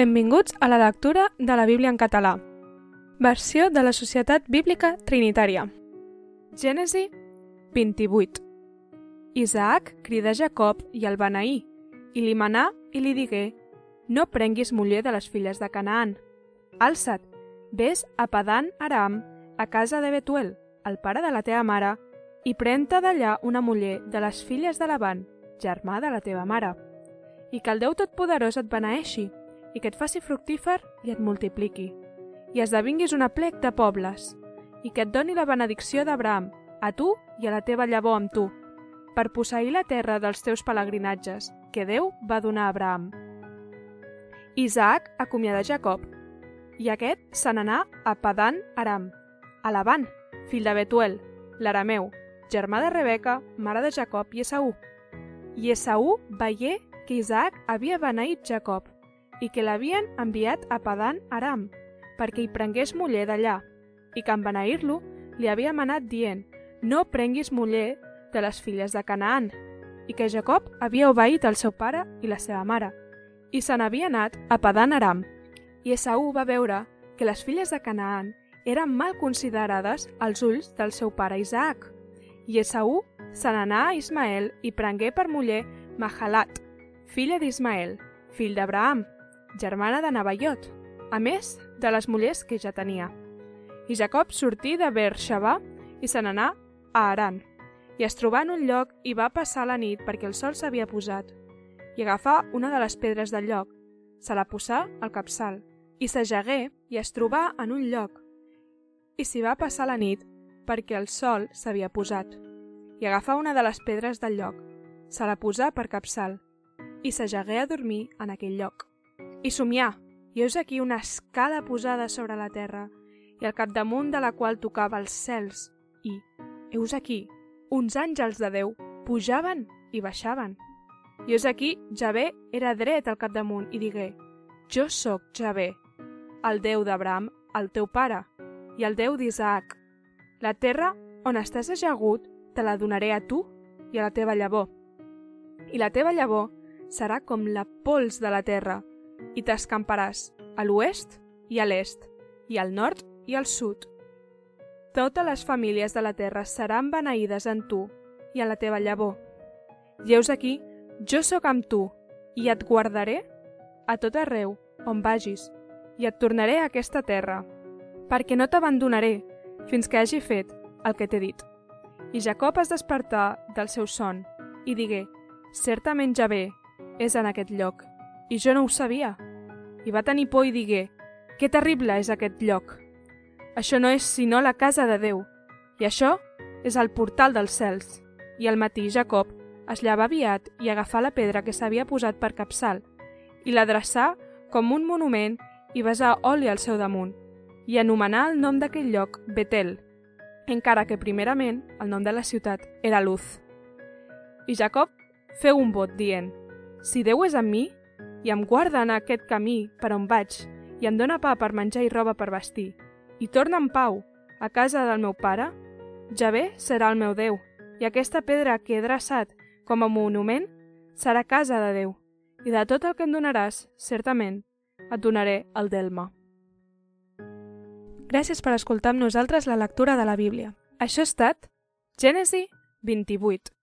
Benvinguts a la lectura de la Bíblia en català. Versió de la Societat Bíblica Trinitària. Gènesi 28. Isaac cridà Jacob i el beneí, i li manà i li digué No prenguis muller de les filles de Canaan. Alça't, vés a Padan Aram, a casa de Betuel, el pare de la teva mare, i pren-te d'allà una muller de les filles de Laban, germà de la teva mare. I que el Déu Totpoderós et beneeixi, i que et faci fructífer i et multipliqui, i esdevinguis una plec de pobles, i que et doni la benedicció d'Abraham, a tu i a la teva llavor amb tu, per posseir la terra dels teus pelegrinatges, que Déu va donar a Abraham. Isaac acomiadà Jacob, i aquest se n'anà a Padan Aram, a Laban, fill de Betuel, l'arameu, germà de Rebeca, mare de Jacob i Esaú. I Esaú veié que Isaac havia beneït Jacob i que l'havien enviat a Padan Aram perquè hi prengués muller d'allà i que en beneir-lo li havia manat dient no prenguis muller de les filles de Canaan i que Jacob havia obeït el seu pare i la seva mare i se n'havia anat a Padan Aram i Esaú va veure que les filles de Canaan eren mal considerades als ulls del seu pare Isaac. I Esaú se n'anà a Ismael i prengué per muller Mahalat, filla d'Ismael, fill d'Abraham, germana de Nabaiot, a més de les mullers que ja tenia. I Jacob sortí de Beersheba i se n'anà a Aran. I es trobà en un lloc i va passar la nit perquè el sol s'havia posat. I agafà una de les pedres del lloc, se la posà al capçal, i s'ajagué i es trobà en un lloc. I s'hi va passar la nit perquè el sol s'havia posat. I agafà una de les pedres del lloc, se la posà per capçal, i s'ajagué a dormir en aquell lloc. I somià, i heus aquí una escala posada sobre la terra, i al capdamunt de la qual tocava els cels, i, heus aquí, uns àngels de Déu pujaven i baixaven. I heus aquí, Javé era dret al capdamunt i digué, Jo sóc Javé, el Déu d'Abraham, el teu pare, i el Déu d'Isaac. La terra on estàs ajagut te la donaré a tu i a la teva llavor. I la teva llavor serà com la pols de la terra, i t'escamparàs a l'oest i a l'est, i al nord i al sud. Totes les famílies de la terra seran beneïdes en tu i en la teva llavor. I heus aquí, jo sóc amb tu, i et guardaré a tot arreu on vagis, i et tornaré a aquesta terra, perquè no t'abandonaré fins que hagi fet el que t'he dit. I Jacob es despertà del seu son i digué, certament Javé és en aquest lloc, i jo no ho sabia. I va tenir por i digué, que terrible és aquest lloc. Això no és sinó la casa de Déu, i això és el portal dels cels. I al matí Jacob es llevà aviat i agafà la pedra que s'havia posat per capçal, i l'adreçà com un monument i besà oli al seu damunt, i anomenà el nom d'aquell lloc Betel, encara que primerament el nom de la ciutat era Luz. I Jacob feu un vot dient, si Déu és amb mi i em guarda en aquest camí per on vaig i em dóna pa per menjar i roba per vestir i torna en pau a casa del meu pare, ja bé serà el meu Déu i aquesta pedra que he dreçat com a monument serà casa de Déu i de tot el que em donaràs, certament, et donaré el delma. Gràcies per escoltar amb nosaltres la lectura de la Bíblia. Això ha estat Gènesi 28.